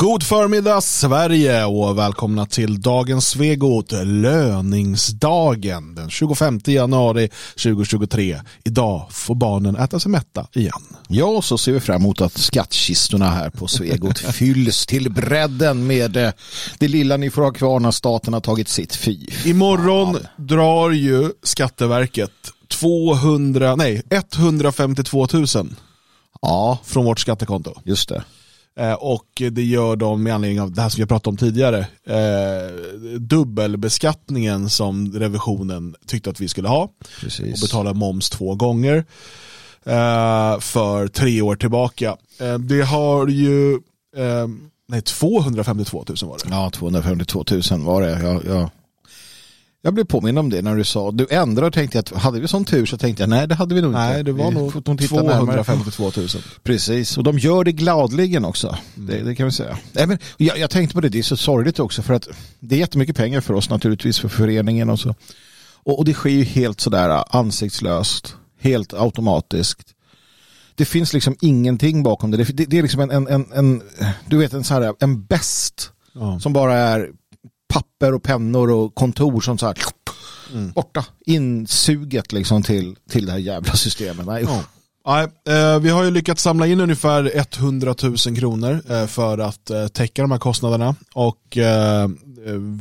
God förmiddag Sverige och välkomna till dagens Svegot, löningsdagen den 25 januari 2023. Idag får barnen äta sig mätta igen. Ja, så ser vi fram emot att skattkistorna här på Svegot fylls till bredden med eh, det lilla ni får ha kvar när staten har tagit sitt fy. Imorgon drar ju Skatteverket 200, nej 152 000 Ja, från vårt skattekonto. just det. Eh, Och det gör de med anledning av det här som vi har pratat om tidigare. Eh, dubbelbeskattningen som revisionen tyckte att vi skulle ha. Och Precis. betala moms två gånger. Eh, för tre år tillbaka. Det har ju, nej 252 000 var det. Ja, 252 000 var det. Jag, jag, jag blev påminn om det när du sa, du ändrade och tänkte att hade vi sån tur så tänkte jag nej det hade vi nog inte. Nej, det var Vi nog får nog titta närmare. 252 000. Precis, och de gör det gladligen också. Det, det kan vi säga. Nej, men jag, jag tänkte på det, det är så sorgligt också för att det är jättemycket pengar för oss naturligtvis för föreningen och så. Och, och det sker ju helt sådär ansiktslöst, helt automatiskt. Det finns liksom ingenting bakom det. Det, det, det är liksom en, en, en, en, du vet en sån här, en bäst Ja. som bara är papper och pennor och kontor som så här borta, insuget liksom till, till det här jävla systemet. Nej. Ja. Nej, eh, vi har ju lyckats samla in ungefär 100 000 kronor eh, för att eh, täcka de här kostnaderna och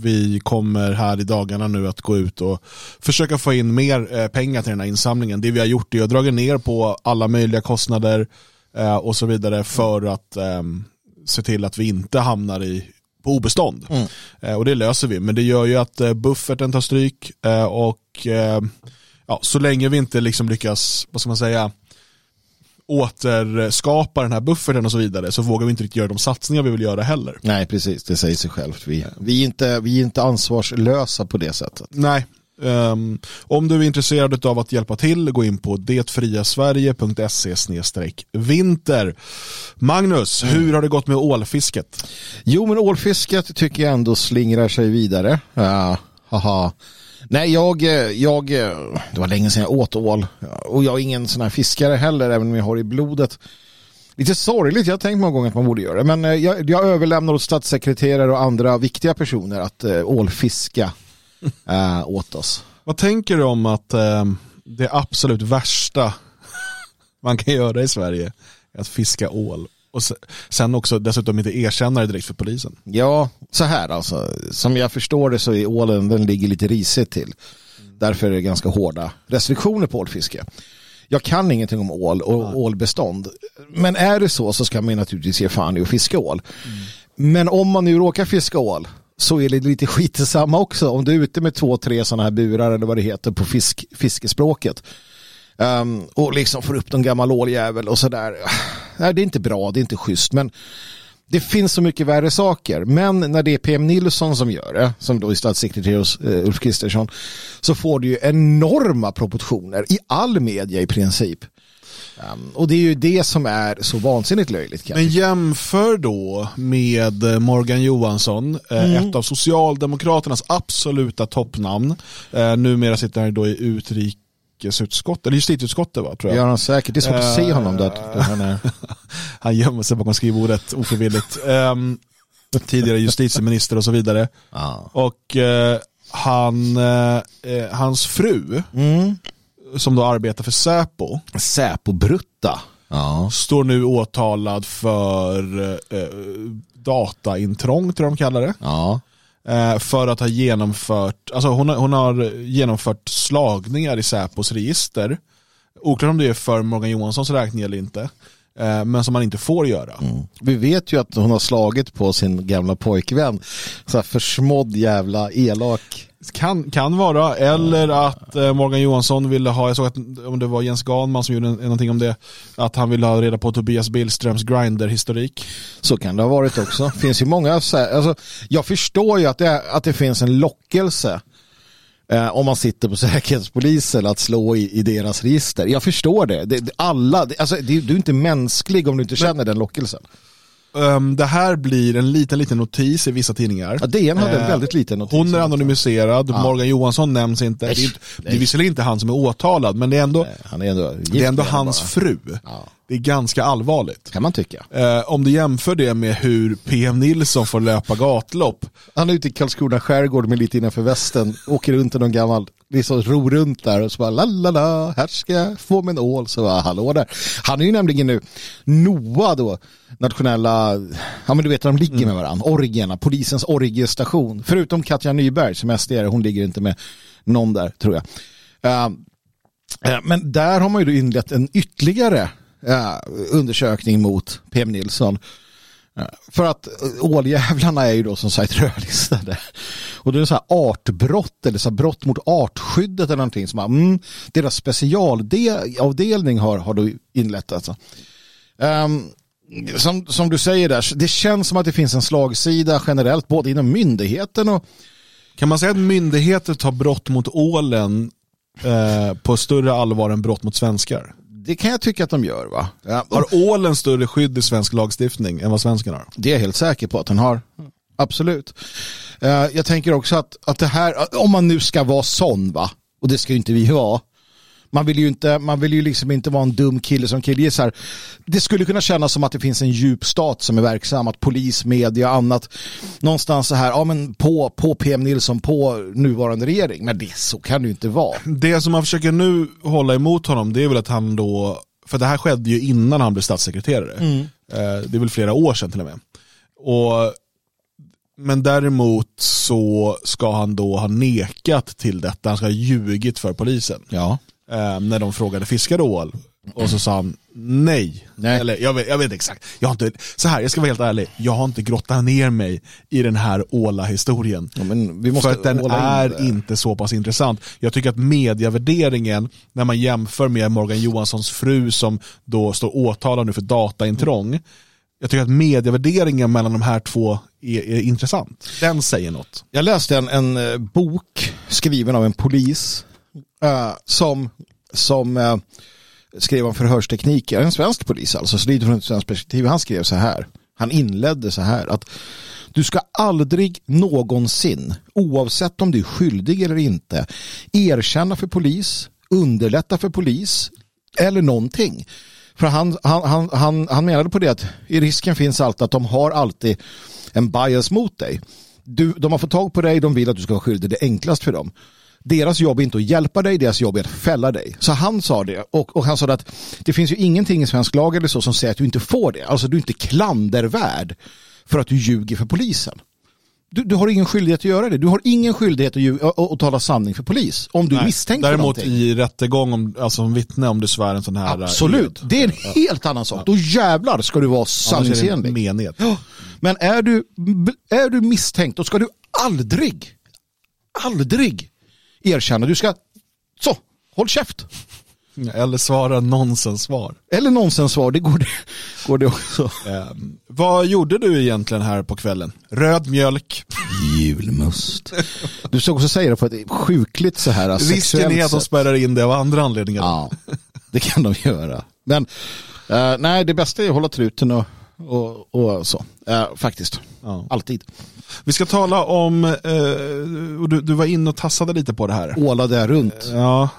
vi kommer här i dagarna nu att gå ut och försöka få in mer pengar till den här insamlingen. Det vi har gjort är att dra ner på alla möjliga kostnader och så vidare för att eh, se till att vi inte hamnar i på obestånd. Mm. Eh, och det löser vi, men det gör ju att eh, bufferten tar stryk eh, och ja, så länge vi inte liksom lyckas, vad ska man säga, återskapa den här bufferten och så vidare så vågar vi inte riktigt göra de satsningar vi vill göra heller. Nej, precis. Det säger sig självt. Vi, vi, är inte, vi är inte ansvarslösa på det sättet. Nej. Ehm, om du är intresserad av att hjälpa till, gå in på detfriasverige.se vinter. Magnus, hur har det gått med ålfisket? Jo, men ålfisket tycker jag ändå slingrar sig vidare. Ja, haha. Nej, jag, eh, jag, eh, det var länge sedan jag åt ål. Och jag är ingen sån här fiskare heller, även om jag har i blodet. Lite sorgligt, jag har tänkt många gånger att man borde göra det. Men eh, jag, jag överlämnar åt statssekreterare och andra viktiga personer att äh, ålfiska äh, åt oss. Vad tänker du om att ehm, det absolut värsta man kan göra i Sverige är att fiska ål? Och se- sen också dessutom inte erkänna det direkt för polisen. Ja, så här alltså. Som jag förstår det så är ålen, den ligger lite risigt till. Därför är det ganska hårda restriktioner på ålfiske. Jag kan ingenting om ål och ålbestånd. Men är det så så ska man naturligtvis ge fan i att fiska ål. Men om man nu råkar fiska ål så är det lite skit samma också. Om du är ute med två, tre sådana här burar eller vad det heter på fisk, fiskespråket. Um, och liksom får upp någon gammal åljävel och sådär. Nej, det är inte bra, det är inte schysst. Men det finns så mycket värre saker. Men när det är PM Nilsson som gör det, som då är statssekreterare hos eh, Ulf Kristersson, så får det ju enorma proportioner i all media i princip. Um, och det är ju det som är så vansinnigt löjligt. Kan Men jämför då med Morgan Johansson, eh, ett av Socialdemokraternas absoluta toppnamn. Eh, numera sitter han då i utrikesutskottet, eller justitieutskottet va, tror jag. gör han säkert. Det är svårt att se honom där. han. Han gömmer sig bakom skrivbordet ofrivilligt. Ehm, tidigare justitieminister och så vidare. Ja. Och eh, han, eh, eh, hans fru, Mm. Som då arbetar för Säpo, Säpo-brutta. Ja. står nu åtalad för eh, dataintrång, tror jag de kallar det. Ja. Eh, för att ha genomfört, alltså hon har, hon har genomfört slagningar i Säpos register. Oklart om det är för Morgan Johanssons räkning eller inte. Eh, men som man inte får göra. Vi vet ju att hon har slagit på sin gamla pojkvän. Så här försmådd jävla elak. Kan, kan vara, eller att eh, Morgan Johansson ville ha, jag såg att om det var Jens Ganman som gjorde någonting om det, att han ville ha reda på Tobias Billströms Grindr-historik. Så kan det ha varit också. finns ju många, så här- alltså, jag förstår ju att det, att det finns en lockelse eh, om man sitter på säkerhetspolisen att slå i, i deras register. Jag förstår det. det, det alla, det, alltså, det, du är inte mänsklig om du inte känner den lockelsen. Um, det här blir en liten, liten notis i vissa tidningar. Ja, DN hade en Eh, väldigt liten notis. Hon är anonymiserad, Morgan Johansson nämns inte. Det är, inte- det är nej. visserligen inte han som är åtalad, men det är ändå, Han är ändå, det är ändå hans bara. fru. Ja. Det är ganska allvarligt. Kan man tycka. Eh, om du jämför det med hur PM Nilsson får löpa gatlopp. Han är ute i Karlskrona skärgård med lite innanför västen, åker runt i någon gammal, liksom ror runt där och så bara la la la, här ska jag få mig en ål, så bara hallå där. Han är ju nämligen nu, NOA då, nationella, ja men du vet de ligger med varandra, Orgierna, polisens Orgiestation, förutom Katja Nyberg som SD är, hon ligger inte med någon där tror jag. Eh, men där har man ju då inlett en ytterligare eh, undersökning mot PM Nilsson. För att eh, åljävlarna är ju då som sagt rödlistade. Och det är så här artbrott eller så här brott mot artskyddet eller någonting som mm, deras specialavdelning har, har då inlett. Alltså. Um, som, som du säger där, det känns som att det finns en slagsida generellt både inom myndigheten och Kan man säga att myndigheter tar brott mot ålen eh, på större allvar än brott mot svenskar? Det kan jag tycka att de gör va? Ja, Har ålen större skydd i svensk lagstiftning än vad svensken har? Det är jag helt säker på att den har. Absolut. Eh, jag tänker också att, att det här, om man nu ska vara sån va, och det ska ju inte vi vara. Man vill ju, inte, man vill ju liksom inte vara en dum kille som killgissar. Det skulle kunna kännas som att det finns en djup stat som är verksam, att polis, media och annat någonstans så här, ja men på, på PM Nilsson, på nuvarande regering. Men det, så kan det ju inte vara. Det som man försöker nu hålla emot honom det är väl att han då, för det här skedde ju innan han blev statssekreterare. Eh, Det är väl flera år sedan till och med. Och, men däremot så ska han då ha nekat till detta, han ska ha ljugit för polisen. Ja. Eh, när de frågade fiskar ål? Och så sa han nej. Nej. Eller jag vet, jag vet exakt. Jag har inte, så här, jag ska vara helt ärlig. Jag har inte grottat ner mig i den här åla-historien. Ja, För att den in är det. inte så pass intressant. Jag tycker att medievärderingen, när man jämför med Morgan Johanssons fru som då står åtalad nu för dataintrång. Jag tycker att medievärderingen mellan de här två är, är intressant. Den säger något. Jag läste en, en eh, bok skriven av en polis eh, som, som eh, skrev om förhörstekniker. En svensk polis alltså, så lite från ett svenskt perspektiv. Han skrev så här. Han inledde så här att du ska aldrig någonsin, oavsett om du är skyldig eller inte, erkänna för polis, underlätta för polis eller någonting. För han, han, han, han, han menade på det att i risken finns alltid att de har alltid en bias mot dig. Du, de har fått tag på dig, de vill att du ska vara skyldig, det är enklast för dem. Deras jobb är inte att hjälpa dig, deras jobb är att fälla dig. Så han sa det och, och han sa att det finns ju ingenting i svensk lag eller så som säger att du inte får det. Alltså du är inte klandervärd för att du ljuger för polisen. Du, du har ingen skyldighet att göra det. Du har ingen skyldighet att, ljuga, att, att tala sanning för polis. Om du Nej, misstänkt för Däremot någonting. i rättegång, om, alltså som vittne om du svär en sån här... Absolut, det är en helt annan sak. Då jävlar ska du vara sanningsenlig. Ja, Men är du, är du misstänkt då ska du aldrig, aldrig erkänna. Du ska, så, håll käft. Eller svara nonsens-svar. Eller nonsenssvar, det går det, går det också. Ehm, vad gjorde du egentligen här på kvällen? Röd mjölk. Julmust. Du ska också säga det på ett sjukligt så här Risken sexuellt är att de spärrar in det av andra anledningar. Ja, det kan de göra. Men eh, nej, det bästa är att hålla truten och, och, och så. Eh, faktiskt. Ja. Alltid. Vi ska tala om, eh, och du, du var inne och tassade lite på det här. Åla där runt. Ja,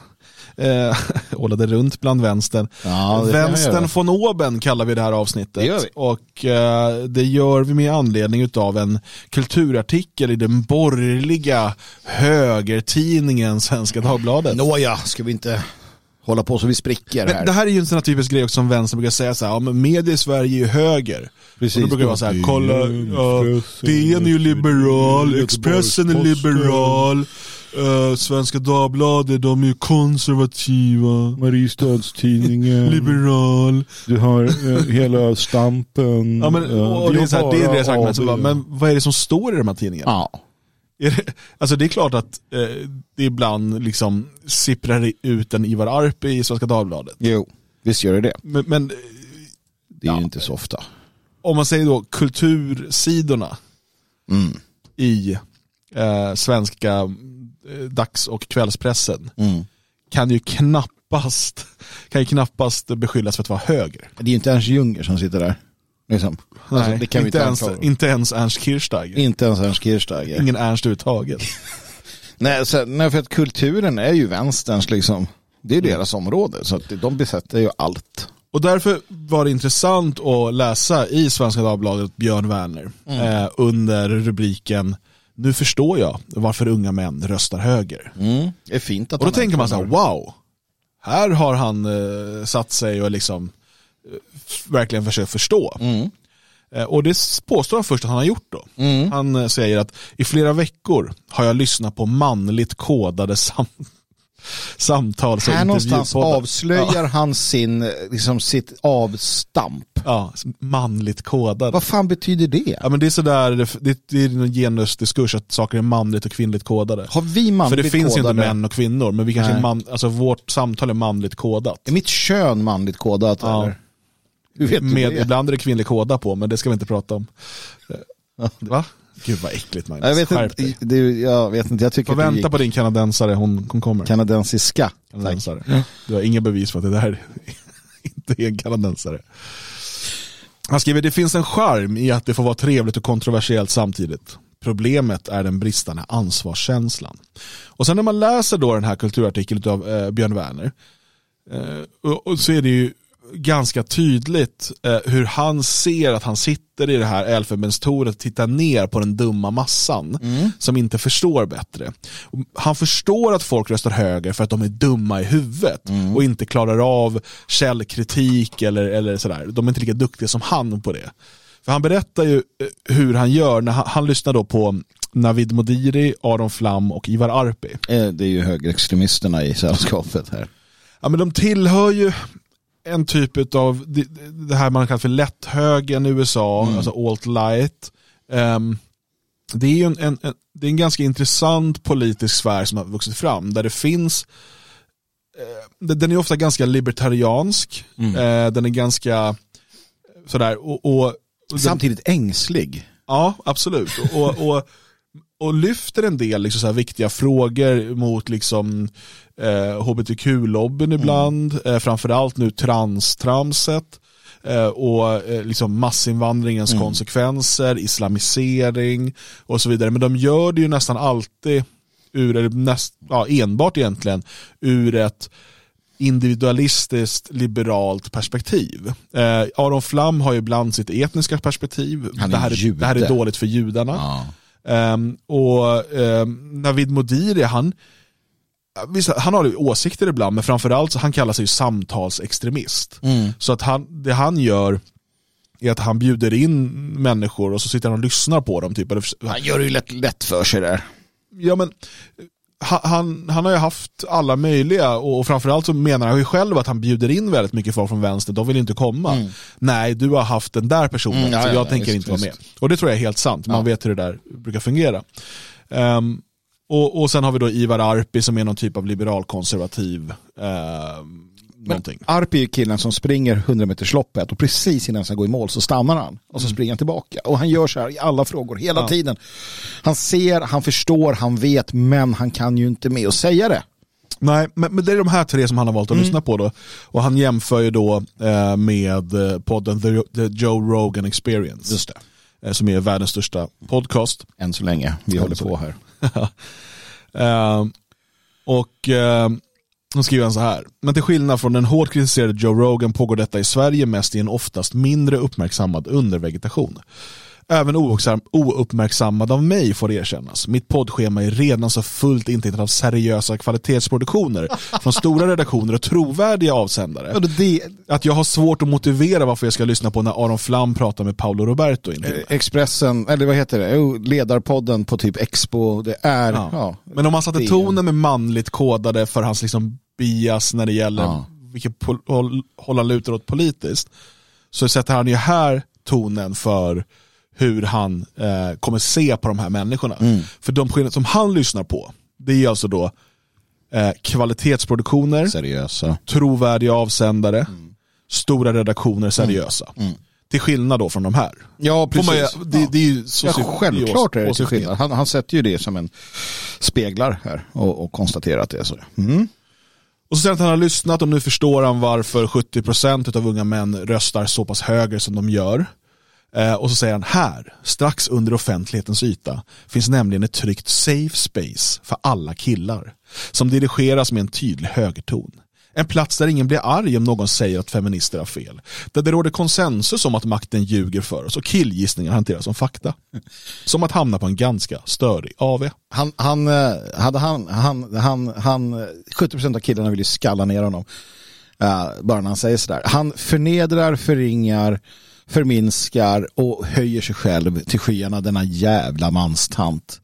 eh, ålade runt bland vänstern. Ja, Vänstern von oben kallar vi det här avsnittet. Det vi. Och eh, det gör vi med anledning av en kulturartikel i den borgerliga högertidningen Svenska Dagbladet. Nåja, ska vi inte hålla på så vi spricker Men här. det här är ju en sån här typisk grej också som vänstern brukar säga så här, ja men media i Sverige är ju höger. Precis. och då brukar det vara så här, kolla, ja, DN är ju liberal, Expressen är liberal, eh, Svenska Dagbladet de är ju konservativa, Mariestadstidningen. liberal. Du har eh, hela stampen. Ja, men, och det är, så här, det är deras argument, så bara, AB. men vad är det som står i de här tidningarna? Ja. Det, alltså det är klart att eh, det ibland liksom sipprar ut en Ivar Arpi i Svenska Dagbladet. Jo, visst gör det det. Men, men Det är Ja. ju inte så ofta. om man säger då kultursidorna Mm. i eh, svenska eh, dags och kvällspressen Mm. kan ju knappast kan ju knappast beskyllas för att vara höger. Det är ju inte Ernst Junger som sitter där. Liksom. Nej, Alltså, det kan vi inte, ens, inte ens Ernst Kirchsteiger. Inte ens Ernst Kirchsteiger. Ingen Ernst överhuvudtaget. Nej, så, nej, för att kulturen är ju vänsterns liksom. Det är deras område, så att de besätter ju allt. Och därför var det intressant att läsa i Svenska Dagbladet Björn Werner eh, under rubriken Nu förstår jag varför unga män röstar höger. Mm. Det är fint att Och då tänker man så här, wow, här har han eh, satt sig och liksom verkligen försökt förstå. Mm. Eh, och det påstår han först att han har gjort då. Mm. Han eh, säger att i flera veckor har jag lyssnat på manligt kodade sam samtal. Här någonstans avslöjar han sin, liksom sitt avstamp. Ja, manligt kodad. Vad fan betyder det? Ja, men det är sådär, det, det, är en genusdiskurs att saker är manligt och kvinnligt kodade. Har vi För manligt det finns kodade? inte män och kvinnor, men vi kanske man, alltså vårt samtal är manligt kodat. Är mitt kön manligt kodat Ja. eller? Hur vet du Med, det? ibland är det kvinnlig koda på, men det ska vi inte prata om. Va? Gud vad äckligt Magnus. Jag vet, inte, det, jag vet inte, jag tycker Får vänta gick på din kanadensare, hon, hon kommer. kanadensiska. kanadensare. Du har inga bevis för att det där inte är en kanadensare. Han skriver, det finns en charm i att det får vara trevligt och kontroversiellt samtidigt. Problemet är den bristande ansvarskänslan. Och sen när man läser då den här kulturartikeln av eh, Björn Werner, eh, och, och så är det ju ganska tydligt eh, hur han ser att han sitter i det här elfenbenstornet och tittar ner på den dumma massan som inte förstår bättre. Han förstår att folk röstar höger för att de är dumma i huvudet och inte klarar av källkritik eller, eller sådär. De är inte lika duktiga som han på det. För han berättar ju eh, hur han gör när han, han lyssnar då på Navid Modiri, Aron Flam och Ivar Arpi. Eh, Det är ju högerextremisterna i sällskapet här. Ja, men de tillhör ju en typ av det, det här man kallar för lätthögern i USA, alltså alt-light. Ehm, det är ju en, en, en, det är en ganska intressant politisk sfär som har vuxit fram där det finns eh, den är ofta ganska libertariansk, eh, den är ganska sådär och, och, och den- Samtidigt ängslig. Ja, absolut. Och, och, och lyfter en del liksom så viktiga frågor mot liksom, eh, hbtq-lobbyn ibland, eh, framförallt nu transtramset eh, och eh, liksom massinvandringens konsekvenser, islamisering och så vidare. Men de gör det ju nästan alltid ur, eller näst, ja, enbart egentligen, ur ett individualistiskt liberalt perspektiv. Eh, Aron Flam har ju ibland sitt etniska perspektiv. Han är det, här är, det här är dåligt för judarna. Ja. Ehm, och um, Navid Modiri, han, visst, han har ju åsikter ibland, men framförallt så han kallar sig ju samtalsextremist. Mm. Så att han, det han gör är att han bjuder in människor och så sitter han och lyssnar på dem. Typ, Han gör det ju lätt, lätt för sig där. ja, men, ha- han, han har ju haft alla möjliga och framförallt så menar han ju själv att han bjuder in väldigt mycket folk från vänster, de vill inte komma. Nej, du har haft den där personen, Mm, ja, så ja, jag ja, tänker visst, inte vara med. Och det tror jag är helt sant, man Ja. vet hur det där brukar fungera. Ehm, och, och sen har vi då Ivar Arpi som är någon typ av liberalkonservativ någonting. Arpi är killen som springer 100 metersloppet och precis innan han ska gå i mål så stannar han och så Mm. springer han tillbaka. Och han gör så här i alla frågor hela tiden. Han ser, han förstår, han vet men han kan ju inte med att säga det. Nej, men, men det är de här tre som han har valt att Mm. lyssna på då. Och han jämför ju då eh, med eh, podden The, The Joe Rogan Experience. Just det. eh, som är världens största podcast. Än så länge, vi håller på här. Eh, och eh, då skriver han så här. Men till skillnad från den hårt kritiserade Joe Rogan pågår detta i Sverige mest i en oftast mindre uppmärksammad undervegetation. Även ouppmärksam- ouppmärksammad av mig får erkännas. Mitt poddschema är redan så fullt intecknat av seriösa kvalitetsproduktioner från stora redaktioner och trovärdiga avsändare. Det, Att jag har svårt att motivera varför jag ska lyssna på när Aron Flam pratar med Paolo Roberto. eh, Expressen, eller vad heter det? Jo, ledarpodden på typ Expo. Det är, ja. Ja. Men om man satte tonen med manligt kodade för hans liksom bias när det gäller Ja. vilket håll han lutar åt politiskt så sätter han ju här tonen för hur han eh, kommer se på de här människorna. Mm. För de skillnader som han lyssnar på det är alltså då eh, kvalitetsproduktioner, seriösa. trovärdiga avsändare, Mm. stora redaktioner, seriösa. Till skillnad då från de här. Ja, man, precis. ju- det, det är ju så Ja, självklart är det till skillnad. Han, han sätter ju det som en speglar här och, och konstaterar att det är så. Mm. Och så säger han att han har lyssnat och nu förstår han varför 70% av unga män röstar så pass höger som de gör. Eh, och så säger han här, strax under offentlighetens yta, finns nämligen ett tryggt safe space för alla killar. Som dirigeras med en tydlig högerton. En plats där ingen blir arg om någon säger att feminister har fel. Där det råder konsensus om att makten ljuger för oss och killgissningar hanteras som fakta. Som att hamna på en ganska störig AV. Han, han, eh, hade han, han, han, han, 70% av killarna vill ju skalla ner honom. Uh, bara när han säger sådär. Han förnedrar, förringar, förminskar och höjer sig själv till skyarna, denna jävla manstant.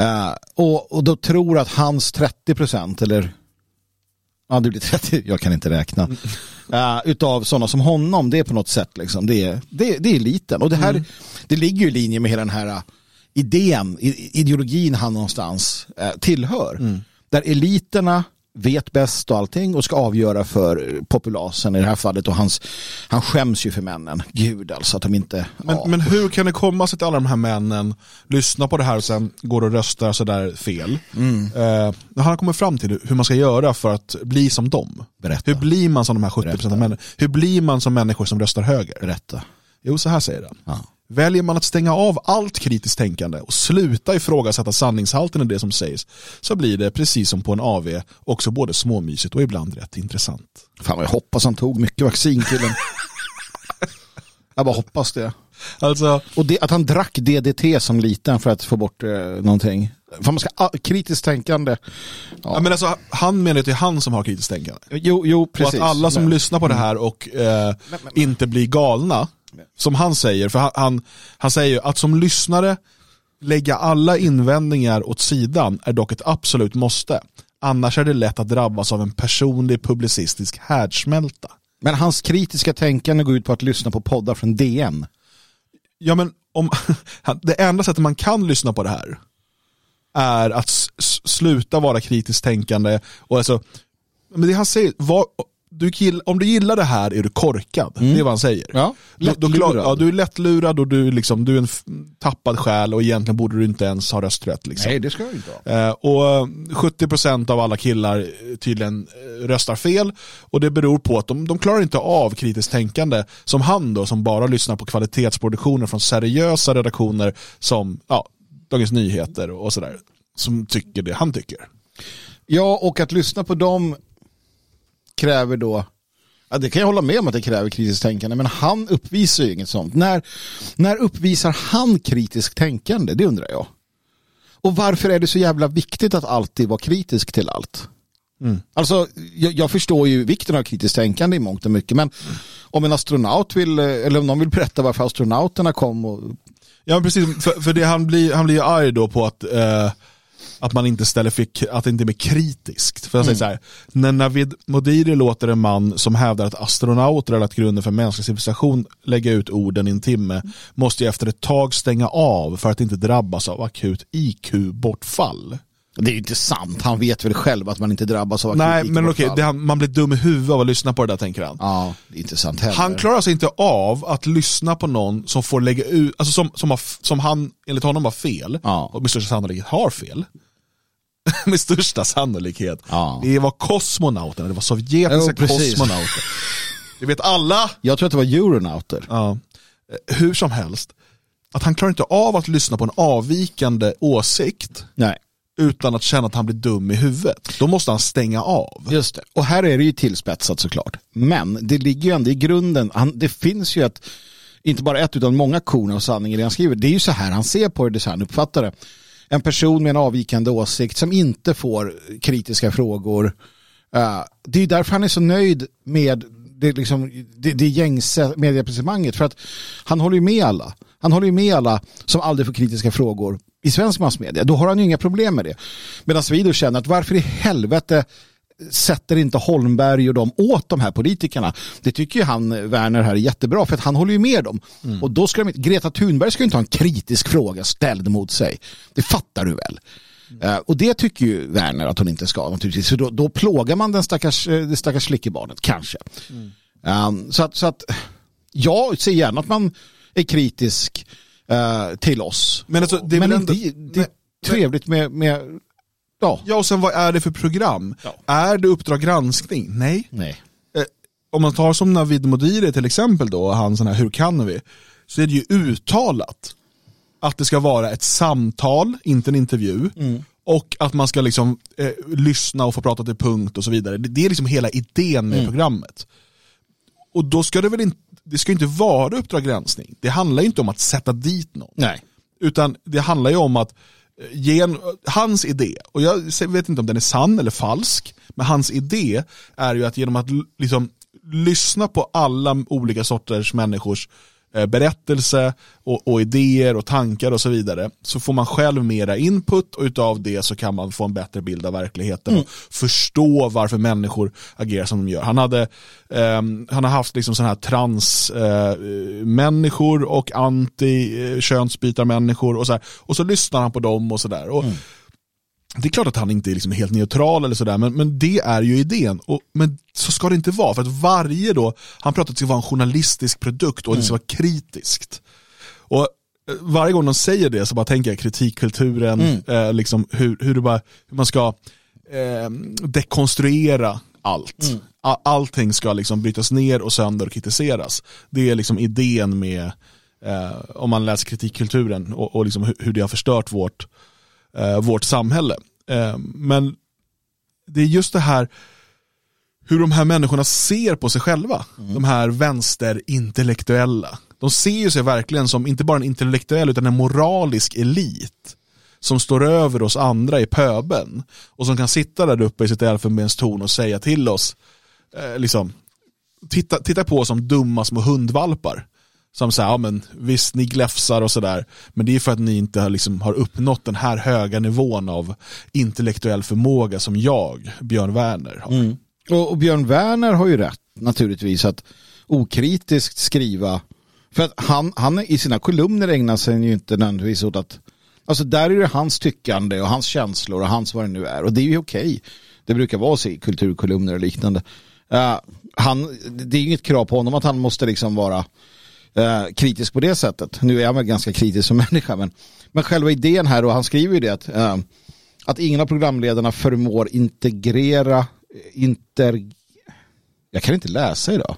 Uh, och, och då tror att hans 30% eller ja det blir 30, jag kan inte räkna. Uh, utav sådana som honom, det är på något sätt liksom, det är, det, det är eliten. Och det här, mm. det ligger ju i linje med hela den här uh, idén, ideologin han någonstans tillhör. Mm. Där eliterna vet bäst och allting och ska avgöra för populasen i det här fallet och hans, han skäms ju för männen. Gud alltså att de inte... Men, ja. men hur kan det komma sig att alla de här männen lyssnar på det här och sen går och röstar sådär fel? Mm. Eh, han har kommit fram till hur man ska göra för att bli som dem. Berätta. Hur blir man som de här 70% av männen? Hur blir man som människor som röstar höger? Berätta. Jo, så här säger han. Ja. Väljer man att stänga av allt kritiskt tänkande och sluta ifrågasätta sanningshalten i det som sägs så blir det precis som på en AV också både småmysigt och ibland rätt intressant. Fan jag hoppas han tog mycket vaccin killen. jag bara hoppas det. Alltså, och det, att han drack DDT som liten för att få bort eh, någonting. För man ska, ah, kritiskt tänkande. Ja. ja. men alltså, han menar att det är han som har kritiskt tänkande. Jo, jo precis. Och att alla som men, lyssnar på det här och eh, men, men, inte blir galna som han säger, för han, han, han säger att som lyssnare lägga alla invändningar åt sidan är dock ett absolut måste. Annars är det lätt att drabbas av en personlig publicistisk härdsmälta. Men hans kritiska tänkande går ut på att lyssna på poddar från DN. Ja men om, det enda sättet man kan lyssna på det här är att sluta vara kritiskt tänkande. Och alltså, men det han säger, var, du kill, om du gillar det här är du korkad. Mm. Det är vad han säger. Ja, du, klar, ja, du är lättlurad och du, liksom, du är en tappad själ och egentligen borde du inte ens ha rösträtt. Liksom. Nej, det ska du inte ha. Eh, och 70% av alla killar eh, tydligen eh, röstar fel och det beror på att de, de klarar inte av kritiskt tänkande som han då, som bara lyssnar på kvalitetsproduktioner från seriösa redaktioner som ja, Dagens Nyheter och sådär, som tycker det han tycker. Ja, och att lyssna på dem kräver då Ja, det kan jag hålla med om att det kräver kritiskt tänkande, men han uppvisar ju inget sånt. När, när uppvisar han kritiskt tänkande? Det undrar jag. Och varför är det så jävla viktigt att alltid vara kritisk till allt? Mm. Alltså, jag, jag, förstår ju vikten av kritiskt tänkande i mångt och mycket, men mm. om en astronaut vill, eller om någon vill berätta varför astronauterna kom och... Ja, precis, för, för det, han blir, han blir arg då på att eh att man inte ställer för, att det inte är kritiskt. För jag säger mm. så här, när Navid Modiri låter en man som hävdar att astronauter är lagt grunden för mänsklig civilisation lägga ut orden i en timme måste jag efter ett tag stänga av för att inte drabbas av akut IQ-bortfall. Det är ju inte sant, han vet väl själv att man inte drabbas av akut Nej, men okej, okay, man blir dum i huvudet av att lyssna på det där tänker han. Ja, det är inte sant heller. Han klarar sig inte av att lyssna på någon som får lägga ut, alltså som, som, har, som han enligt honom har fel, ja. och med största sannolikhet har fel. med största sannolikhet. Ja. Det var kosmonauterna, det var sovjetiska jo, kosmonauter. Det vet alla. Jag tror att det var euronauter. Ja. Hur som helst, att han klarar inte av att lyssna på en avvikande åsikt. Nej utan att känna att han blir dum i huvudet. Då måste han stänga av. Just det. Och här är det ju tillspetsat såklart. Men det ligger ju ändå i grunden, han, det finns ju ett, inte bara ett utan många korn av sanning i det han skriver. Det är ju så här han ser på det, det han uppfattar det en person med en avvikande åsikt som inte får kritiska frågor. Eh, det är därför han är så nöjd med det, liksom, det, det gängse medieetablissemanget. För att han håller ju med alla. Han håller ju med alla som aldrig får kritiska frågor i svensk massmedia. Då har han ju inga problem med det. Medan vi då känner att varför i helvete sätter inte Holmberg och dem åt de här politikerna. Det tycker ju han, Werner, här är jättebra för att han håller ju med dem. Mm. Och då ska de, Greta Thunberg ska ju inte ha en kritisk fråga ställd mot sig. Det fattar du väl? Mm. Uh, och det tycker ju Werner att hon inte ska naturligtvis. För då, då plågar man den stackars, eh, det stackars flickebarnet, kanske. Mm. Um, så, att, så att jag ser gärna att man är kritisk uh, till oss. Men, alltså, det är, Men ändå, det, det är trevligt med, med Ja. ja, och sen vad är det för program? Ja. Är det Uppdrag granskning? Nej. Nej. Eh, om man tar som Navid Modiri till exempel då, han sån här Hur kan vi? så är det ju uttalat att det ska vara ett samtal, inte en intervju. Och att man ska liksom eh, lyssna och få prata till punkt och så vidare. Det, det är liksom hela idén med programmet. Och då ska det väl inte, det ska inte vara Uppdrag granskning. Det handlar ju inte om att sätta dit någon. Nej. Utan det handlar ju om att gen, hans idé, och jag vet inte om den är sann eller falsk, men hans idé är ju att genom att liksom, lyssna på alla olika sorters människors eh, berättelse och, och idéer och tankar och så vidare så får man själv mera input och utav det så kan man få en bättre bild av verkligheten och förstå varför människor agerar som de gör. Han, hade, ehm, han har haft liksom sådana här transmänniskor eh, och anti-könsbytarmänniskor och så, här. och så lyssnar han på dem och sådär. Och Det är klart att han inte är liksom helt neutral eller sådär, men, men det är ju idén. Och, men så ska det inte vara, för att varje då, han pratar att det ska vara en journalistisk produkt och det ska vara kritiskt. Och eh, varje gång de säger det så bara tänker jag kritikkulturen, eh, liksom hur, hur, bara, hur man ska eh, dekonstruera allt. A- Allting ska liksom brytas ner och sönder och kritiseras. Det är liksom idén med, eh, om man läser kritikkulturen och, och liksom hur, hur det har förstört vårt, eh, vårt samhälle. Eh, men det är just det här hur de här människorna ser på sig själva. De här vänsterintellektuella. De ser ju sig verkligen som inte bara en intellektuell utan en moralisk elit. Som står över oss andra i pöben. Och som kan sitta där uppe i sitt elfenbenstorn och säga till oss, eh, liksom, titta, titta på oss som dumma små hundvalpar. Som säger, ja men visst ni gläfsar och sådär, men det är för att ni inte har, liksom, har uppnått den här höga nivån av intellektuell förmåga som jag, Björn Werner, har. Mm. Och, och Björn Werner har ju rätt naturligtvis att okritiskt skriva. För att han, han i sina kolumner ägnar sig ju inte nödvändigtvis åt att Alltså där är det hans tyckande och hans känslor och hans vad det nu är. Och det är ju okej. Det brukar vara så i kulturkolumner och liknande. Uh, han, det är inget krav på honom att han måste liksom vara eh, kritisk på det sättet. Nu är han väl ganska kritisk som människa. Men, men själva idén här, och han skriver ju det att, eh, att ingen av programledarna förmår integrera, eh, inter... Jag kan inte läsa idag.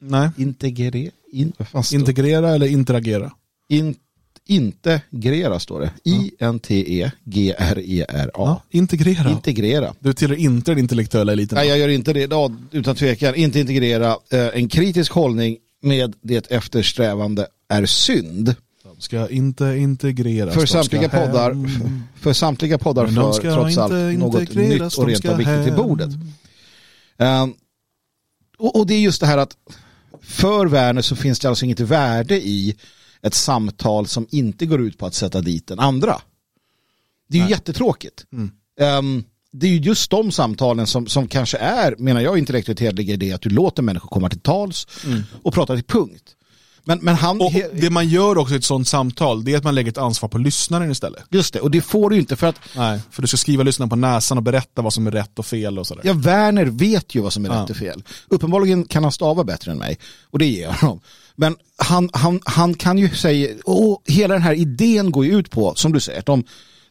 Nej. Integrera, in, Integrera eller interagera? in, integrera står det. I-N-T-E-G-R-E-R-A. Ja, integrera. Integrera. du tillhör inte den intellektuella eliten. Nej, jag gör inte det ja, utan tvekan. Inte integrera. Eh, en kritisk hållning med det eftersträvande är synd. De ska inte integreras. För samtliga poddar, hem. för samtliga poddar för trots allt något nytt och rent och viktigt till hem. bordet. Um, och, och det är just det här att för Werner så finns det alltså inget värde i ett samtal som inte går ut på att sätta dit den andra. Det är ju jättetråkigt. Ehm, det är ju just de samtalen som, som kanske är, menar jag, intellektuellt hederliga i det att du låter människor komma till tals och prata till punkt. Men, men han... Och det man gör också i ett sånt samtal, det är att man lägger ett ansvar på lyssnaren istället. Just det, och det får du inte för att Nej, för du ska skriva lyssnaren på näsan och berätta vad som är rätt och fel och sådär. Ja, Werner vet ju vad som är Ja. rätt och fel. Uppenbarligen kan han stava bättre än mig. Och det ger jag honom. Men han, han, han kan ju säga, och hela den här idén går ju ut på, som du säger, att de,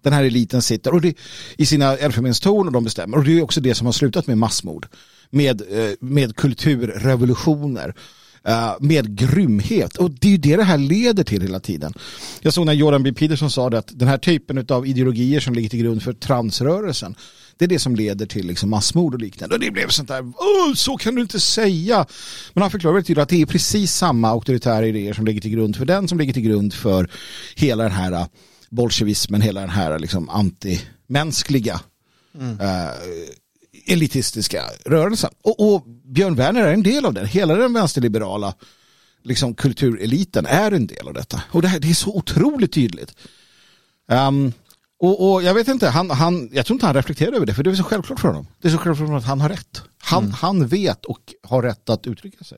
den här eliten sitter och det, i sina elfenbenstorn och de bestämmer. Och det är också det som har slutat med massmord. Med, eh, med kulturrevolutioner. Eh, med grymhet. Och det är ju det det här leder till hela tiden. Jag såg när Jordan B. Peterson sa det att den här typen av ideologier som ligger till grund för transrörelsen det är det som leder till liksom massmord och liknande. Och det blev sånt där, oh, så kan du inte säga. Men han förklarar väldigt till att det är precis samma auktoritära idéer som ligger till grund för den som ligger till grund för hela den här eh, bolsjevismen, hela den här liksom antimänskliga äh, elitistiska rörelsen. Och, och Björn Werner är en del av den. Hela den vänsterliberala liksom, kultureliten är en del av detta. Och det, här, det är så otroligt tydligt. Ehm, och, och jag vet inte, han, han, jag tror inte han reflekterar över det, för det är så självklart för honom. Det är så självklart för honom att han har rätt. Han, han vet och har rätt att uttrycka sig.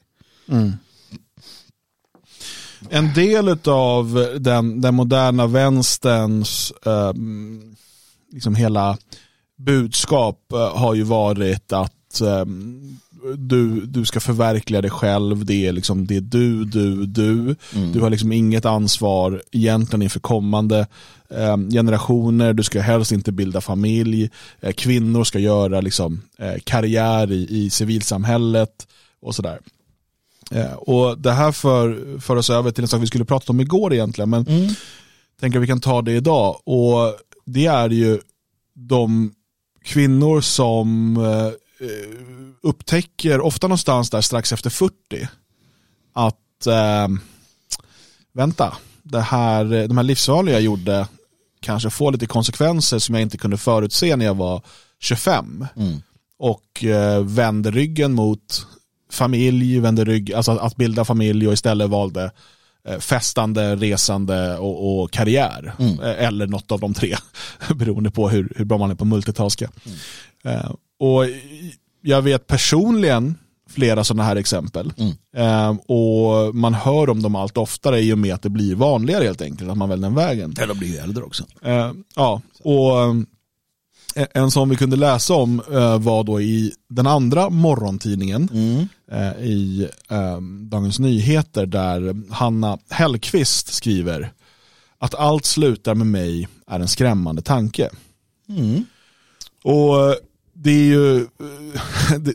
En del av den, den moderna vänsterns ehm, liksom hela budskap eh, har ju varit att ehm, du, du ska förverkliga dig själv, det är, liksom, det är du, du, du. Du har liksom inget ansvar egentligen inför kommande ehm, generationer, du ska helst inte bilda familj, Eh, kvinnor ska göra liksom, eh, karriär i, i civilsamhället och sådär. Eh, och det här för, för oss över till en sak vi skulle prata om igår egentligen, men mm. tänker att vi kan ta det idag. Och det är ju de kvinnor som eh, upptäcker, ofta någonstans där strax efter 40, att eh, vänta, det här, de här livsvalen jag gjorde kanske får lite konsekvenser som jag inte kunde förutse när jag var 25. Mm. Och eh, vände ryggen mot familj, vände rygg, alltså att bilda familj och istället valde eh, festande, resande och, och karriär. Mm. Eh, eller något av de tre, beroende på hur, hur bra man är på multitaska. Mm. Eh, och jag vet personligen flera sådana här exempel. Mm. Och man hör om dem allt oftare i och med att det blir vanligare helt enkelt, att man väljer den vägen. Eller blir äldre också. Ja, och en som vi kunde läsa om eh, var då i den andra morgontidningen mm. Eh, i Dagens Nyheter där Hanna Hellqvist skriver att allt slutar med mig är en skrämmande tanke. Mm. Och eh, det är ju, det,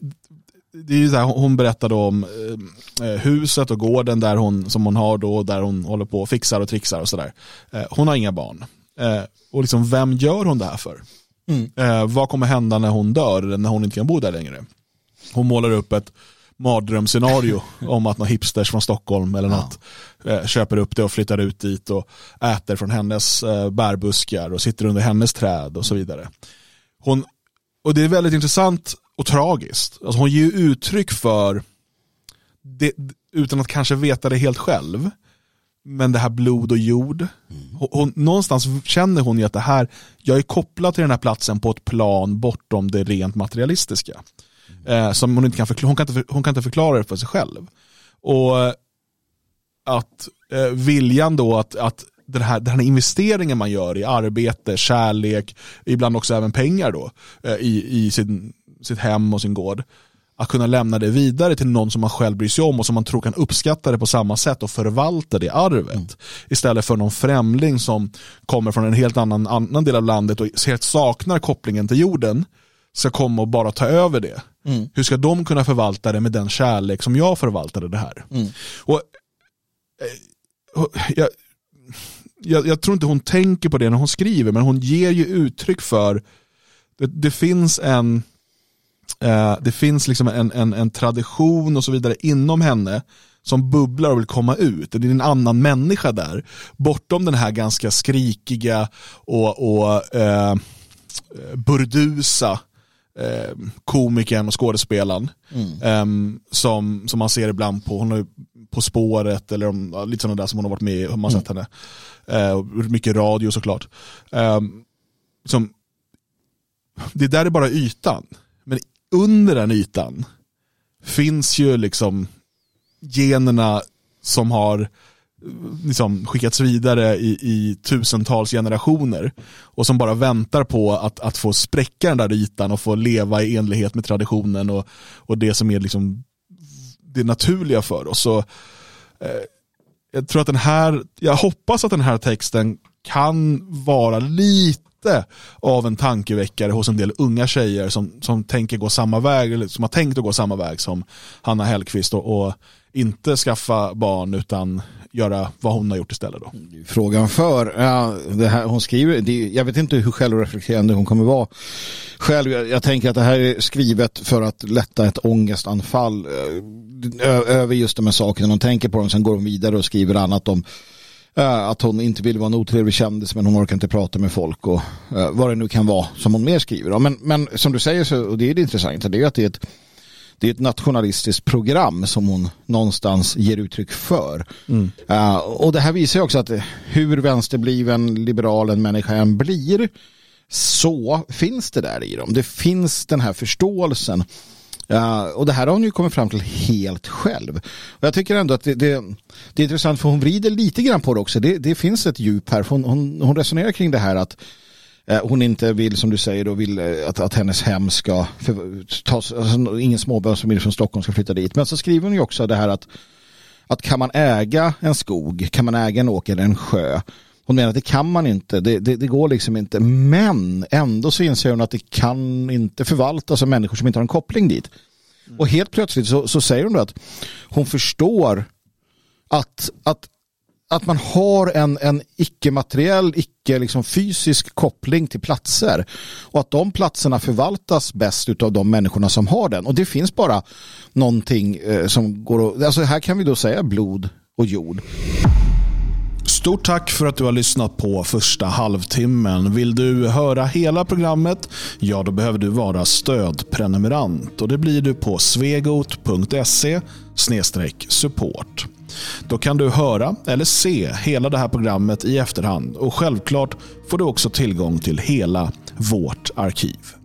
det är ju så här, hon berättade om eh, eh, huset och gården där hon, som hon har då, där hon håller på och fixar och trixar och sådär. Eh, hon har inga barn. Eh, och liksom, vem gör hon det här för? Mm. Eh, vad kommer hända när hon dör, när hon inte kan bo där längre? Hon målar upp ett mardrömsscenario om att några hipsters från Stockholm eller något ja. Eh, köper upp det och flyttar ut dit och äter från hennes bärbuskar och sitter under hennes träd och så vidare. Hon, och det är väldigt intressant och tragiskt. Alltså hon ger uttryck för, det, utan att kanske veta det helt själv, men det här blod och jord. Hon, hon, någonstans känner hon ju att det här, jag är kopplad till den här platsen på ett plan bortom det rent materialistiska. Eh, som hon inte kan förklara, hon kan inte, hon kan inte förklara det för sig själv. Och att eh, viljan då att, att den här, den här investeringen man gör i arbete, kärlek, ibland också även pengar då, eh, i, i sin, sitt hem och sin gård. Att kunna lämna det vidare till någon som man själv bryr sig om och som man tror kan uppskatta det på samma sätt och förvalta det arvet. Mm. Istället för någon främling som kommer från en helt annan, annan del av landet och helt saknar kopplingen till jorden ska komma och bara ta över det. Mm. Hur ska de kunna förvalta det med den kärlek som jag förvaltade det här? Mm. Och, eh, jag, jag, jag, tror inte hon tänker på det när hon skriver, men hon ger ju uttryck för det, det finns en eh, det finns liksom en, en, en tradition och så vidare inom henne som bubblar och vill komma ut. Det är en annan människa där. Bortom den här ganska skrikiga och, och eh, burdusa eh, komikern och skådespelaren. Mm. Eh, som, som man ser ibland på, hon har På spåret eller om, lite sådana där som hon har varit med i, har man sett mm. henne. Eh, mycket radio såklart. Eh, som, det där är bara ytan. Men under den ytan finns ju liksom generna som har eh, liksom skickats vidare i, i, tusentals generationer och som bara väntar på att, att få spräcka den där ytan och få leva i enlighet med traditionen och, och det som är liksom det naturliga för oss. Så, eh, jag tror att den här, jag hoppas att den här texten kan vara lite av en tankeväckare hos en del unga tjejer som, som tänker gå samma väg, eller som har tänkt att gå samma väg som Hanna Hellqvist och, och inte skaffa barn utan göra vad hon har gjort istället. Då. Frågan för, ja, det här, hon skriver, det, jag vet inte hur självreflekterande hon kommer vara själv. Jag, jag, tänker att det här är skrivet för att lätta ett ångestanfall eh, ö, över just de här sakerna. Hon tänker på dem, sen går hon vidare och skriver annat om att hon inte vill vara en otrevlig kändis men hon orkar inte prata med folk och uh, vad det nu kan vara som hon mer skriver. Men, men som du säger så, och det är det intressanta, det är att det är ett det är ett nationalistiskt program som hon någonstans ger uttryck för. Mm. Uh, och det här visar också att hur vänsterbliven liberal en människa än blir så finns det där i dem. Det finns den här förståelsen. Och det här har hon ju kommit fram till helt själv. Och jag tycker ändå att det, det, det är intressant för hon vrider lite grann på det också. Det, det finns ett djup här. Hon, hon, hon resonerar kring det här att Eh, hon inte vill, som du säger, då vill eh, att, att hennes hem ska tas, alltså, ingen småbarnsfamilj från Stockholm ska flytta dit. Men så skriver hon ju också det här att, att kan man äga en skog, kan man äga en åker eller en sjö? Hon menar att det kan man inte, det, det, det, går liksom inte. Men ändå så inser hon att det kan inte förvaltas av människor som inte har en koppling dit. Och helt plötsligt så, så säger hon att hon förstår att, att, att man har en, en icke-materiell, icke-fysisk liksom koppling till platser och att de platserna förvaltas bäst av de människorna som har den. Och det finns bara någonting eh, som går att, alltså här kan vi då säga blod och jord. Stort tack för att du har lyssnat på första halvtimmen. Vill du höra hela programmet? Ja, då behöver du vara stödprenumerant och det blir du på svegot.se support. Då kan du höra eller se hela det här programmet i efterhand och självklart får du också tillgång till hela vårt arkiv.